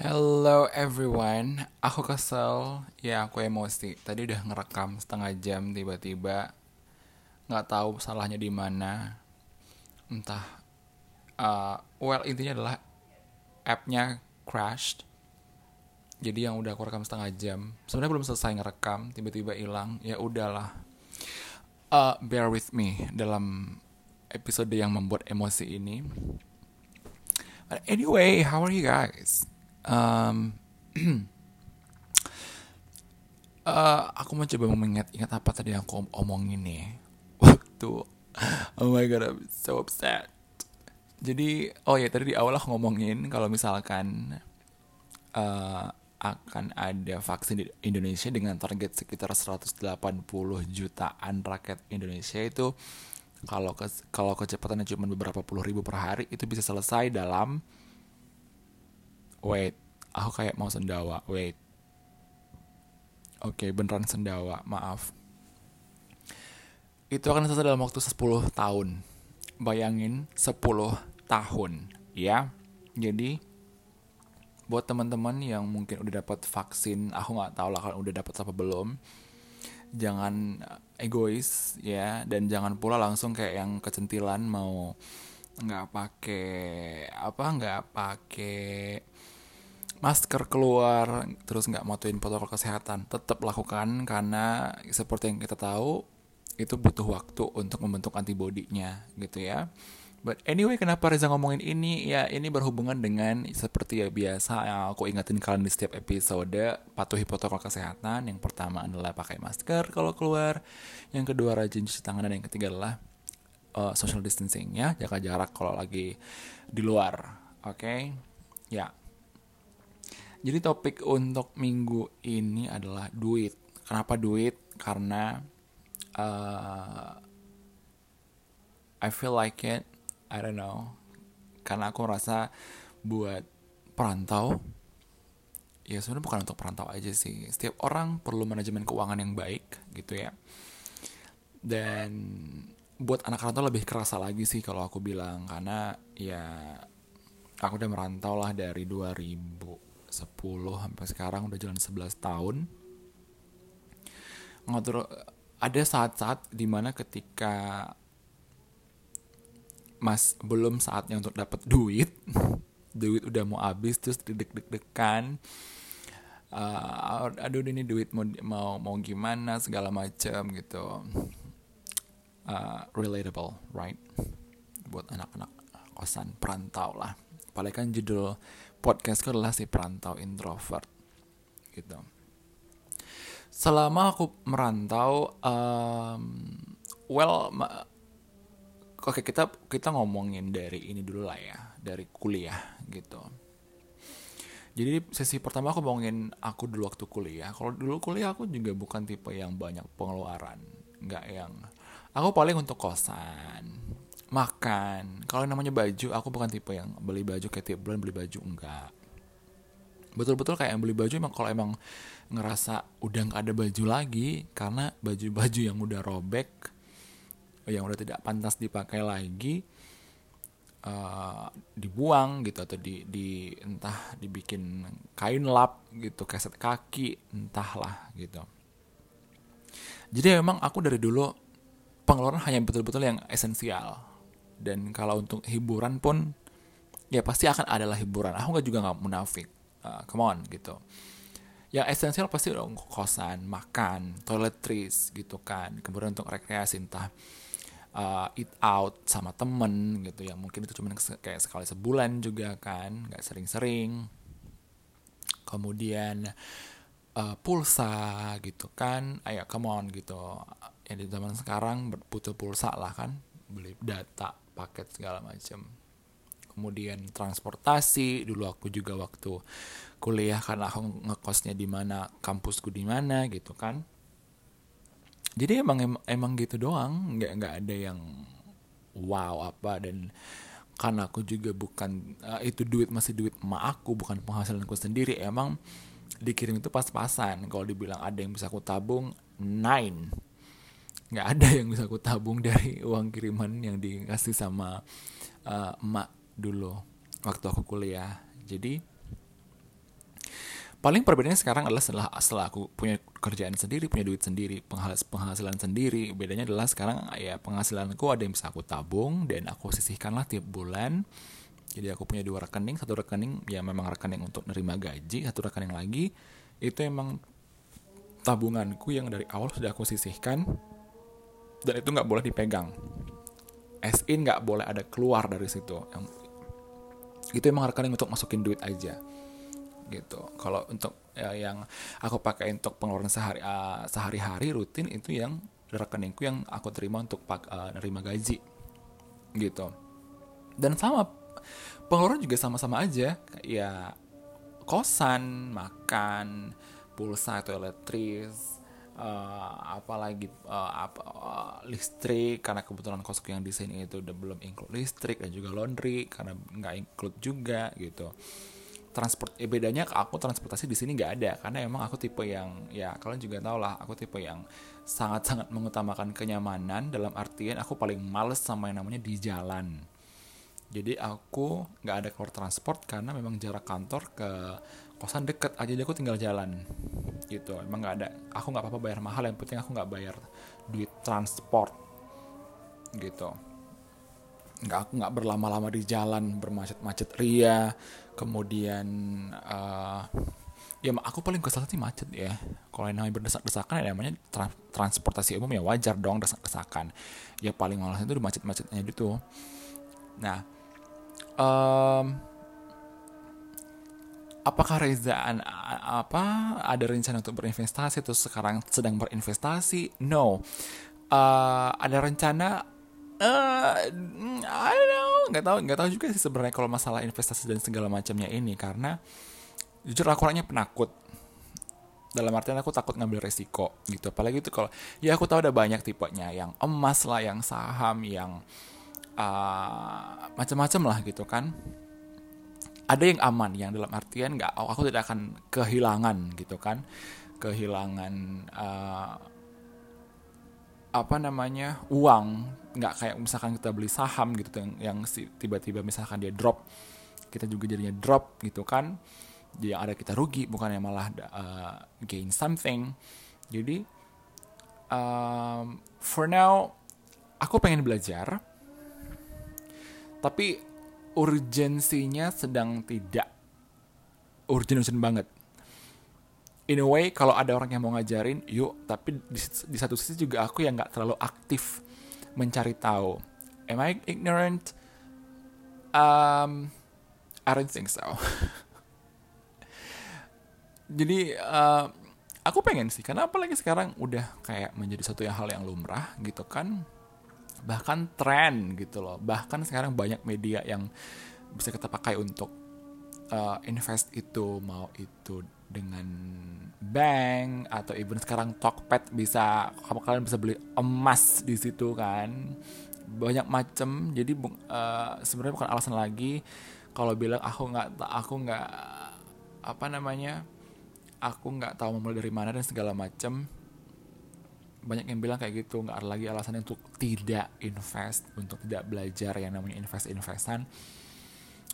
Hello everyone, aku kesel, ya aku emosi. Tadi udah ngerekam setengah jam tiba-tiba nggak tahu salahnya di mana. Entah. Uh, well intinya adalah appnya crashed. Jadi yang udah aku rekam setengah jam, sebenarnya belum selesai ngerekam, tiba-tiba hilang. Ya udahlah. Uh, bear with me dalam episode yang membuat emosi ini. But anyway, how are you guys? Um, uh, aku mau coba mengingat-ingat apa tadi yang aku omongin nih. Waktu oh my god I'm so upset. Jadi oh ya tadi di awal aku ngomongin kalau misalkan uh, akan ada vaksin di Indonesia dengan target sekitar 180 jutaan rakyat Indonesia itu kalau ke, kalau kecepatannya cuma beberapa puluh ribu per hari itu bisa selesai dalam wait aku kayak mau sendawa wait. Oke okay, beneran sendawa maaf. Itu akan selesai dalam waktu 10 tahun. Bayangin 10 tahun ya. Jadi buat teman-teman yang mungkin udah dapat vaksin aku nggak tahu lah kalau udah dapat apa belum. Jangan egois ya. Dan jangan pula langsung kayak yang kecentilan mau nggak pakai apa nggak pakai masker keluar terus nggak motoin protokol kesehatan tetap lakukan karena seperti yang kita tahu itu butuh waktu untuk membentuk antibodinya gitu ya But anyway, kenapa Reza ngomongin ini? Ya, ini berhubungan dengan seperti ya biasa yang aku ingetin kalian di setiap episode, patuhi protokol kesehatan. Yang pertama adalah pakai masker kalau keluar. Yang kedua rajin cuci tangan dan yang ketiga adalah uh, social distancing ya, jaga jarak kalau lagi di luar. Oke? Okay? Ya. Jadi topik untuk minggu ini adalah duit. Kenapa duit? Karena uh, I feel like it. I don't know. Karena aku rasa buat perantau, ya sebenarnya bukan untuk perantau aja sih. Setiap orang perlu manajemen keuangan yang baik gitu ya. Dan buat anak rantau lebih kerasa lagi sih kalau aku bilang karena ya aku udah merantau lah dari 2000 10 sampai sekarang udah jalan 11 tahun. Ngatur ada saat-saat di mana ketika mas belum saatnya untuk dapat duit duit udah mau habis terus deg-deg-degan uh, aduh ini duit mau mau mau gimana segala macam gitu. Uh, relatable right? Buat anak-anak kosan perantau lah. Apalagi kan judul podcastku adalah si perantau introvert gitu. Selama aku merantau um, well oke okay, kita kita ngomongin dari ini dulu lah ya dari kuliah gitu. Jadi sesi pertama aku ngomongin aku dulu waktu kuliah. Kalau dulu kuliah aku juga bukan tipe yang banyak pengeluaran nggak yang aku paling untuk kosan makan. Kalau namanya baju aku bukan tipe yang beli baju kayak tiap bulan beli baju enggak. Betul-betul kayak yang beli baju emang kalau emang ngerasa udah nggak ada baju lagi karena baju-baju yang udah robek yang udah tidak pantas dipakai lagi uh, dibuang gitu atau di, di entah dibikin kain lap gitu keset kaki entahlah gitu. Jadi memang aku dari dulu pengeluaran hanya betul-betul yang esensial dan kalau untuk hiburan pun ya pasti akan adalah hiburan. Aku nggak juga nggak munafik. Uh, come on gitu. Yang esensial pasti dong kosan makan toiletries gitu kan. Kemudian untuk rekreasi entah uh, eat out sama temen gitu. Yang mungkin itu cuma kayak sekali sebulan juga kan nggak sering-sering. Kemudian uh, pulsa gitu kan. Ayo come on gitu. Yang di zaman sekarang butuh pulsa lah kan beli data paket segala macam. Kemudian transportasi dulu aku juga waktu kuliah karena aku ngekosnya di mana kampusku di mana gitu kan. Jadi emang em emang gitu doang nggak nggak ada yang wow apa dan karena aku juga bukan uh, itu duit masih duit emak aku bukan penghasilanku sendiri emang dikirim itu pas-pasan. Kalau dibilang ada yang bisa aku tabung nine nggak ada yang bisa aku tabung dari uang kiriman yang dikasih sama uh, emak dulu waktu aku kuliah. Jadi paling perbedaannya sekarang adalah setelah setelah aku punya kerjaan sendiri punya duit sendiri penghasilan sendiri. Bedanya adalah sekarang ya penghasilanku ada yang bisa aku tabung dan aku sisihkanlah tiap bulan. Jadi aku punya dua rekening satu rekening ya memang rekening untuk nerima gaji satu rekening lagi. Itu emang tabunganku yang dari awal sudah aku sisihkan dan itu nggak boleh dipegang. As in nggak boleh ada keluar dari situ. Yang itu emang rekening untuk masukin duit aja. Gitu. Kalau untuk ya, yang aku pakai untuk pengeluaran sehari uh, sehari-hari rutin itu yang rekeningku yang aku terima untuk pak uh, nerima gaji. Gitu. Dan sama pengeluaran juga sama-sama aja. Ya kosan makan pulsa atau elektris uh, apalagi uh, apa uh, listrik karena kebetulan kosku yang di sini itu udah belum include listrik dan juga laundry karena nggak include juga gitu. Transport eh, bedanya aku transportasi di sini nggak ada karena emang aku tipe yang ya kalian juga tau lah aku tipe yang sangat-sangat mengutamakan kenyamanan dalam artian aku paling males sama yang namanya di jalan jadi aku nggak ada keluar transport karena memang jarak kantor ke kosan deket. Aja jadi aku tinggal jalan. Gitu emang nggak ada. Aku nggak apa-apa bayar mahal yang penting aku nggak bayar duit transport. Gitu. Nggak aku nggak berlama-lama di jalan bermacet-macet ria. Kemudian uh, ya aku paling kesal sih macet ya. Kalau yang namanya berdesak-desakan ya namanya tra transportasi umum ya wajar dong desak-desakan. Ya paling malas itu di macet-macetnya gitu. Nah um, apakah Reza apa ada rencana untuk berinvestasi atau sekarang sedang berinvestasi? No. Uh, ada rencana uh, I don't know. Nggak tahu nggak tahu juga sih sebenarnya kalau masalah investasi dan segala macamnya ini karena jujur aku orangnya penakut. Dalam artian aku takut ngambil resiko gitu. Apalagi itu kalau ya aku tahu ada banyak tipenya. Yang emas lah yang saham yang macam-macam lah gitu kan. Ada yang aman yang dalam artian nggak aku tidak akan kehilangan gitu kan. Kehilangan uh, apa namanya uang. Nggak kayak misalkan kita beli saham gitu yang yang tiba-tiba misalkan dia drop kita juga jadinya drop gitu kan. Dia ada kita rugi bukan yang malah uh, gain something. Jadi um, for now aku pengen belajar tapi urgensinya sedang tidak. Urgent urgent banget. In a way kalau ada orang yang mau ngajarin yuk. Tapi di, di satu sisi juga aku yang nggak terlalu aktif mencari tahu. Am I ignorant? Um I don't think so. Jadi uh, aku pengen sih. Karena apalagi sekarang udah kayak menjadi satu yang hal yang lumrah gitu kan bahkan tren gitu loh. Bahkan sekarang banyak media yang bisa kita pakai untuk uh, invest itu mau itu dengan bank atau even sekarang Tokped bisa kamu kalian bisa beli emas di situ kan. Banyak macam jadi uh, sebenarnya bukan alasan lagi kalau bilang aku nggak aku nggak apa namanya aku nggak tahu mau mulai dari mana dan segala macam banyak yang bilang kayak gitu nggak ada lagi alasan untuk tidak invest untuk tidak belajar yang namanya invest investan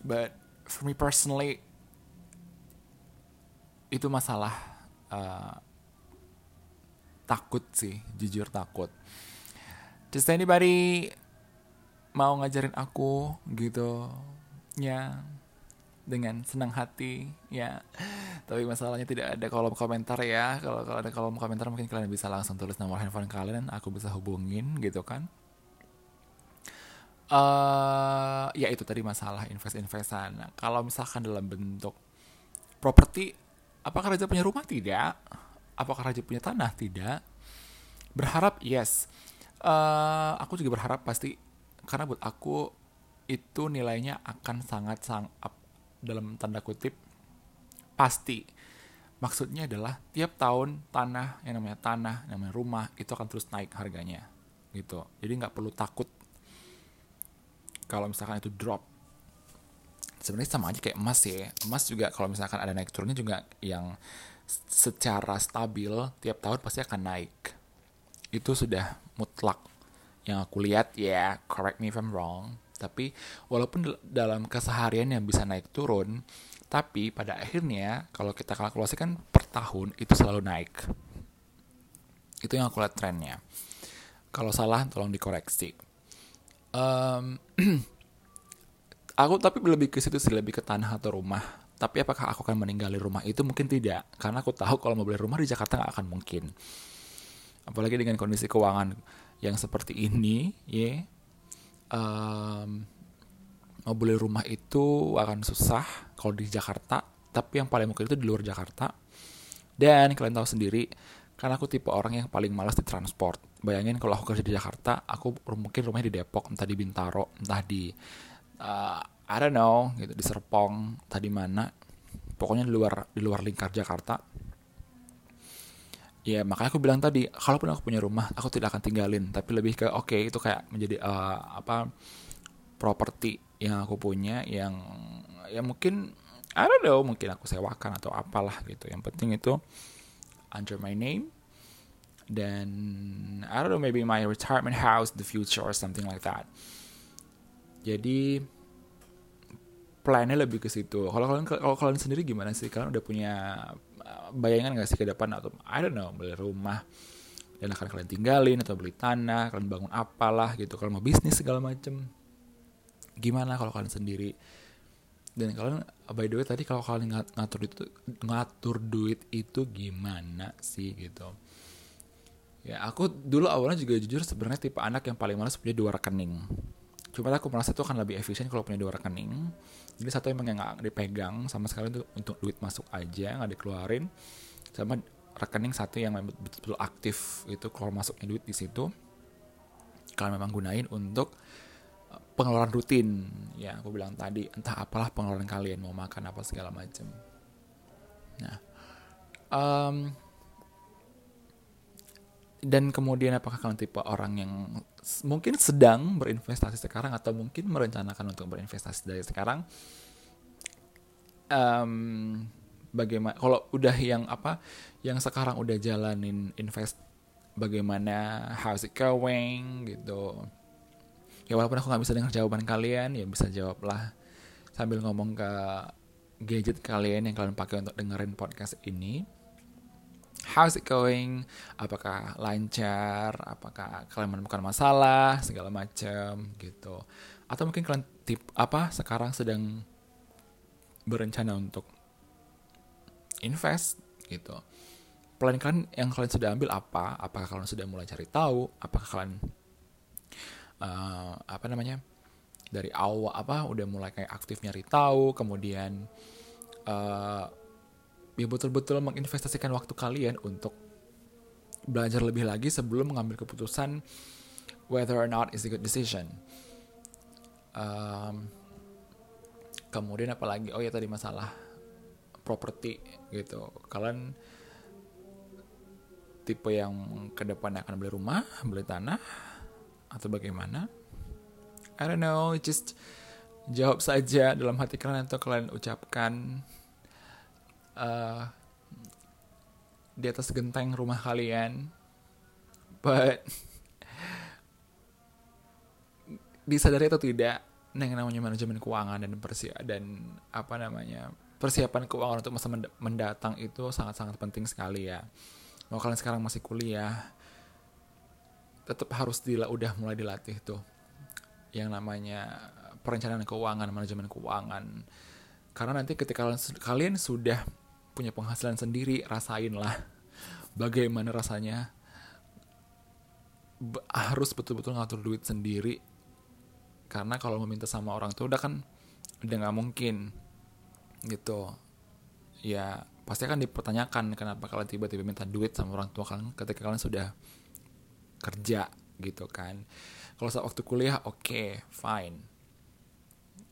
but for me personally itu masalah uh, takut sih jujur takut. Just anybody mau ngajarin aku gitu? Ya dengan senang hati ya tapi masalahnya tidak ada kolom komentar ya kalau kalau ada kolom komentar mungkin kalian bisa langsung tulis nomor handphone kalian aku bisa hubungin gitu kan uh, ya itu tadi masalah invest-investan nah, kalau misalkan dalam bentuk properti Apakah raja punya rumah? Tidak. Apakah raja punya tanah? Tidak. Berharap yes. Uh, aku juga berharap pasti karena buat aku itu nilainya akan sangat sang dalam tanda kutip pasti. Maksudnya adalah tiap tahun tanah yang namanya tanah yang namanya rumah itu akan terus naik harganya gitu. Jadi nggak perlu takut kalau misalkan itu drop. Sebenarnya sama aja kayak emas ya. Emas juga kalau misalkan ada naik turunnya juga yang secara stabil tiap tahun pasti akan naik. Itu sudah mutlak. Yang aku lihat ya yeah, correct me if I'm wrong tapi walaupun dalam keseharian yang bisa naik turun Tapi pada akhirnya kalau kita kalkulasi kan per tahun itu selalu naik. Itu yang aku lihat trennya. Kalau salah tolong dikoreksi. Um, aku tapi lebih ke situ sih lebih ke tanah atau rumah. Tapi apakah aku akan meninggali rumah itu mungkin tidak, karena aku tahu kalau mau beli rumah di Jakarta nggak akan mungkin. Apalagi dengan kondisi keuangan yang seperti ini, ya. Um, mau beli rumah itu akan susah kalau di Jakarta tapi yang paling mungkin itu di luar Jakarta. Dan kalian tahu sendiri karena aku tipe orang yang paling malas di transport. Bayangin kalau aku kerja di Jakarta aku mungkin rumahnya di Depok entah di Bintaro entah di uh, I don't know gitu di Serpong entah di mana. Pokoknya di luar di luar lingkar Jakarta ya makanya aku bilang tadi kalaupun aku punya rumah aku tidak akan tinggalin. Tapi lebih ke oke okay, itu kayak menjadi uh, apa properti yang aku punya yang ya mungkin I don't know mungkin aku sewakan atau apalah gitu. Yang penting itu under my name. Dan I don't know maybe my retirement house the future or something like that. Jadi plannya lebih ke situ. Kalau kalian kalau kalian sendiri gimana sih? Kalian udah punya bayangan gak sih ke depan? Atau I don't know beli rumah dan akan kalian tinggalin atau beli tanah kalian bangun apalah gitu. Kalau mau bisnis segala macem gimana kalau kalian sendiri? Dan kalian by the way tadi kalau kalian ngatur itu ngatur duit itu gimana sih gitu? Ya aku dulu awalnya juga jujur sebenarnya tipe anak yang paling malas punya dua rekening cuma aku merasa itu akan lebih efisien kalau punya dua rekening. Jadi satu emang yang nggak dipegang sama sekali itu untuk duit masuk aja nggak dikeluarin. Sama rekening satu yang betul-betul aktif itu kalau masuknya duit di situ. Kalian memang gunain untuk pengeluaran rutin. Ya aku bilang tadi entah apalah pengeluaran kalian mau makan apa segala macam nah um, dan kemudian apakah kalian tipe orang yang mungkin sedang berinvestasi sekarang atau mungkin merencanakan untuk berinvestasi dari sekarang? Um, bagaimana kalau udah yang apa yang sekarang udah jalanin invest bagaimana how's it going gitu. Ya walaupun aku nggak bisa dengar jawaban kalian ya bisa jawablah. Sambil ngomong ke gadget kalian yang kalian pakai untuk dengerin podcast ini how's it going? Apakah lancar? Apakah kalian menemukan masalah? Segala macam gitu. Atau mungkin kalian tip apa sekarang sedang berencana untuk invest gitu. Plan kalian yang kalian sudah ambil apa? Apakah kalian sudah mulai cari tahu? Apakah kalian uh, apa namanya dari awal apa udah mulai kayak aktif nyari tahu kemudian uh, ya betul-betul menginvestasikan waktu kalian untuk belajar lebih lagi sebelum mengambil keputusan whether or not is a good decision. Um, kemudian apalagi oh ya tadi masalah properti gitu. Kalian tipe yang ke depannya akan beli rumah, beli tanah, atau bagaimana? I don't know, just jawab saja dalam hati kalian atau kalian ucapkan uh, di atas genteng rumah kalian. But disadari atau tidak, yang namanya manajemen keuangan dan persiapan dan apa namanya persiapan keuangan untuk masa mendatang itu sangat-sangat penting sekali ya. Mau kalian sekarang masih kuliah, tetap harus dila udah mulai dilatih tuh yang namanya perencanaan keuangan, manajemen keuangan. Karena nanti ketika kalian sudah punya penghasilan sendiri, rasainlah bagaimana rasanya harus betul-betul ngatur duit sendiri. Karena kalau meminta sama orang tua udah kan udah nggak mungkin gitu. Ya pasti akan dipertanyakan kenapa kalian tiba-tiba minta duit sama orang tua kalian ketika kalian sudah kerja gitu kan kalau saat waktu kuliah oke okay, fine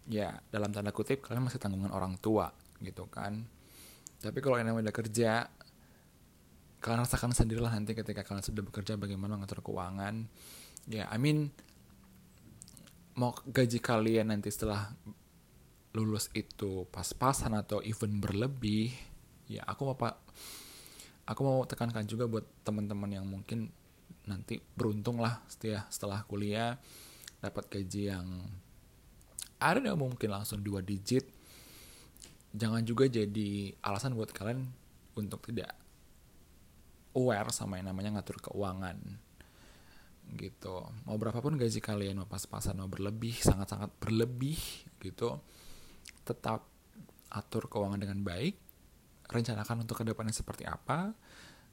ya dalam tanda kutip kalian masih tanggungan orang tua gitu kan tapi kalau yang namanya kerja kalian rasakan sendirilah nanti ketika kalian sudah bekerja bagaimana mengatur keuangan. Ya I mean mau gaji kalian nanti setelah lulus itu pas-pasan atau even berlebih ya aku mau aku mau tekankan juga buat teman-teman yang mungkin nanti beruntung lah setelah setelah kuliah dapat gaji yang ada yang mungkin langsung dua digit jangan juga jadi alasan buat kalian untuk tidak aware sama yang namanya ngatur keuangan. Gitu. Mau berapapun gaji kalian mau pas-pasan mau berlebih sangat-sangat berlebih gitu tetap atur keuangan dengan baik. Rencanakan untuk ke depannya seperti apa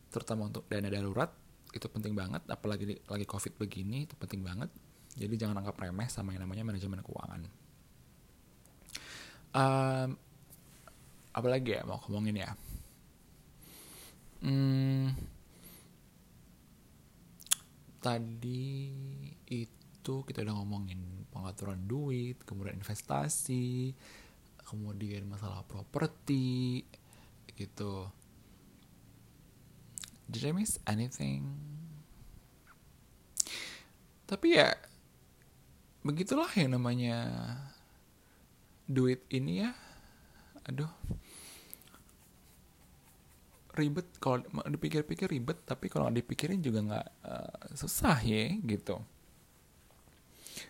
terutama untuk dana darurat itu penting banget. Apalagi lagi covid begini itu penting banget. Jadi jangan anggap remeh sama yang namanya manajemen keuangan. Um, apalagi ya mau ngomongin ya? Hmm, tadi itu kita udah ngomongin pengaturan duit kemudian investasi kemudian masalah properti gitu. Did I miss anything? Tapi ya begitulah yang namanya duit ini ya aduh ribet kalau dipikir-pikir ribet tapi kalau dipikirin juga nggak uh, susah ya gitu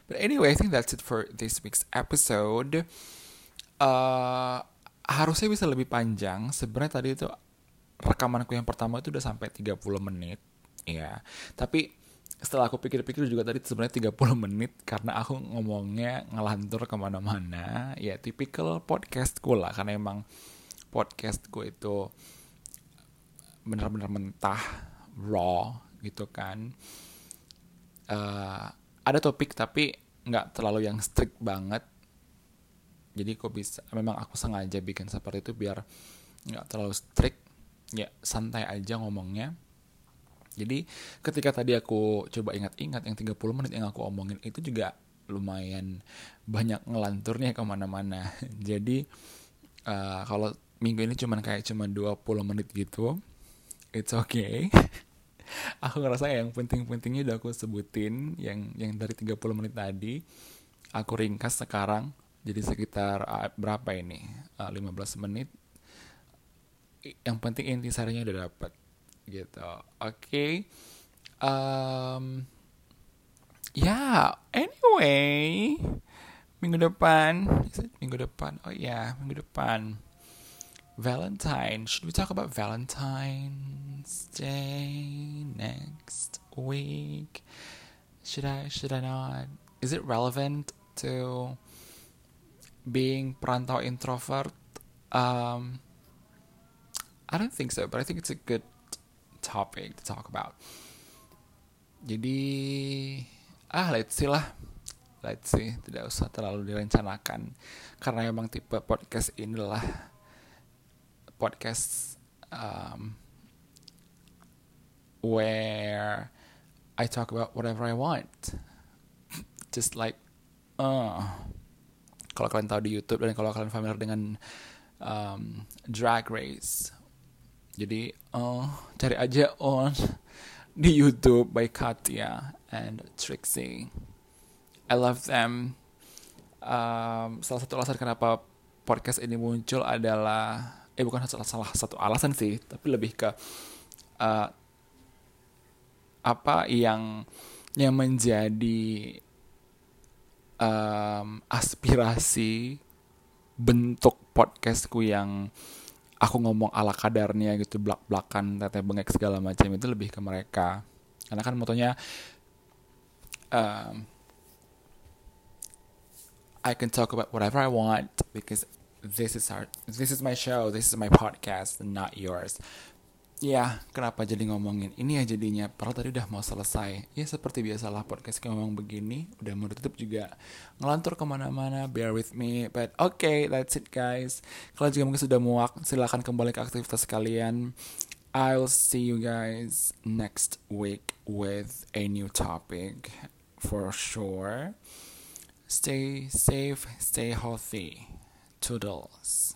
but anyway I think that's it for this week's episode uh, harusnya bisa lebih panjang. Sebenarnya tadi itu rekamanku yang pertama itu udah sampai 30 menit, ya. Tapi setelah aku pikir-pikir juga tadi sebenarnya 30 menit karena aku ngomongnya ngelantur ke mana-mana ya tipikal podcastku lah. Karena emang podcastku itu benar-benar mentah raw gitu kan. Uh, ada topik tapi nggak terlalu yang strict banget. Jadi kok bisa memang aku sengaja bikin seperti itu biar nggak terlalu strict. Ya santai aja ngomongnya jadi ketika tadi aku coba ingat-ingat yang 30 menit yang aku omongin itu juga lumayan banyak ngelanturnya ke mana-mana jadi uh, kalau minggu ini cuman kayak cuma 20 menit gitu it's okay aku ngerasa yang penting-pentingnya udah aku sebutin yang yang dari 30 menit tadi aku ringkas sekarang jadi sekitar uh, berapa ini? Uh, 15 menit. Yang penting inti sarinya udah dapat gitu. Oke. Okay. Um, ya, yeah, anyway, minggu depan, minggu depan. Oh ya, yeah, minggu depan. Valentine. Should we talk about Valentine's Day next week? Should I? Should I not? Is it relevant to being perantau introvert um, I don't think so but I think it's a good topic to talk about. Jadi ah let's see lah. Let's see. Tidak usah terlalu direncanakan. Karena emang tipe podcast inilah podcast um, where I talk about whatever I want. Just like uh kalau kalian tahu di YouTube dan kalau kalian familiar dengan um, Drag Race. Jadi uh, cari aja on di YouTube by Katya and Trixie. I love them. Um, salah satu alasan kenapa podcast ini muncul adalah eh bukan salah, salah satu alasan sih, tapi lebih ke uh, apa yang yang menjadi um, aspirasi bentuk podcastku yang aku ngomong ala kadarnya gitu belak belakan teteh bengek segala macam itu lebih ke mereka. Karena kan motonya um, I can talk about whatever I want because this is our this is my show this is my podcast not yours Ya, kenapa jadi ngomongin ini ya jadinya? Padahal tadi udah mau selesai. Ya seperti biasalah podcast ngomong begini, udah mau tutup juga ngelantur ke mana-mana. Bear with me, but okay, that's it guys. Kalau juga mungkin sudah muak, silahkan kembali ke aktivitas kalian. I'll see you guys next week with a new topic for sure. Stay safe, stay healthy. Toodles.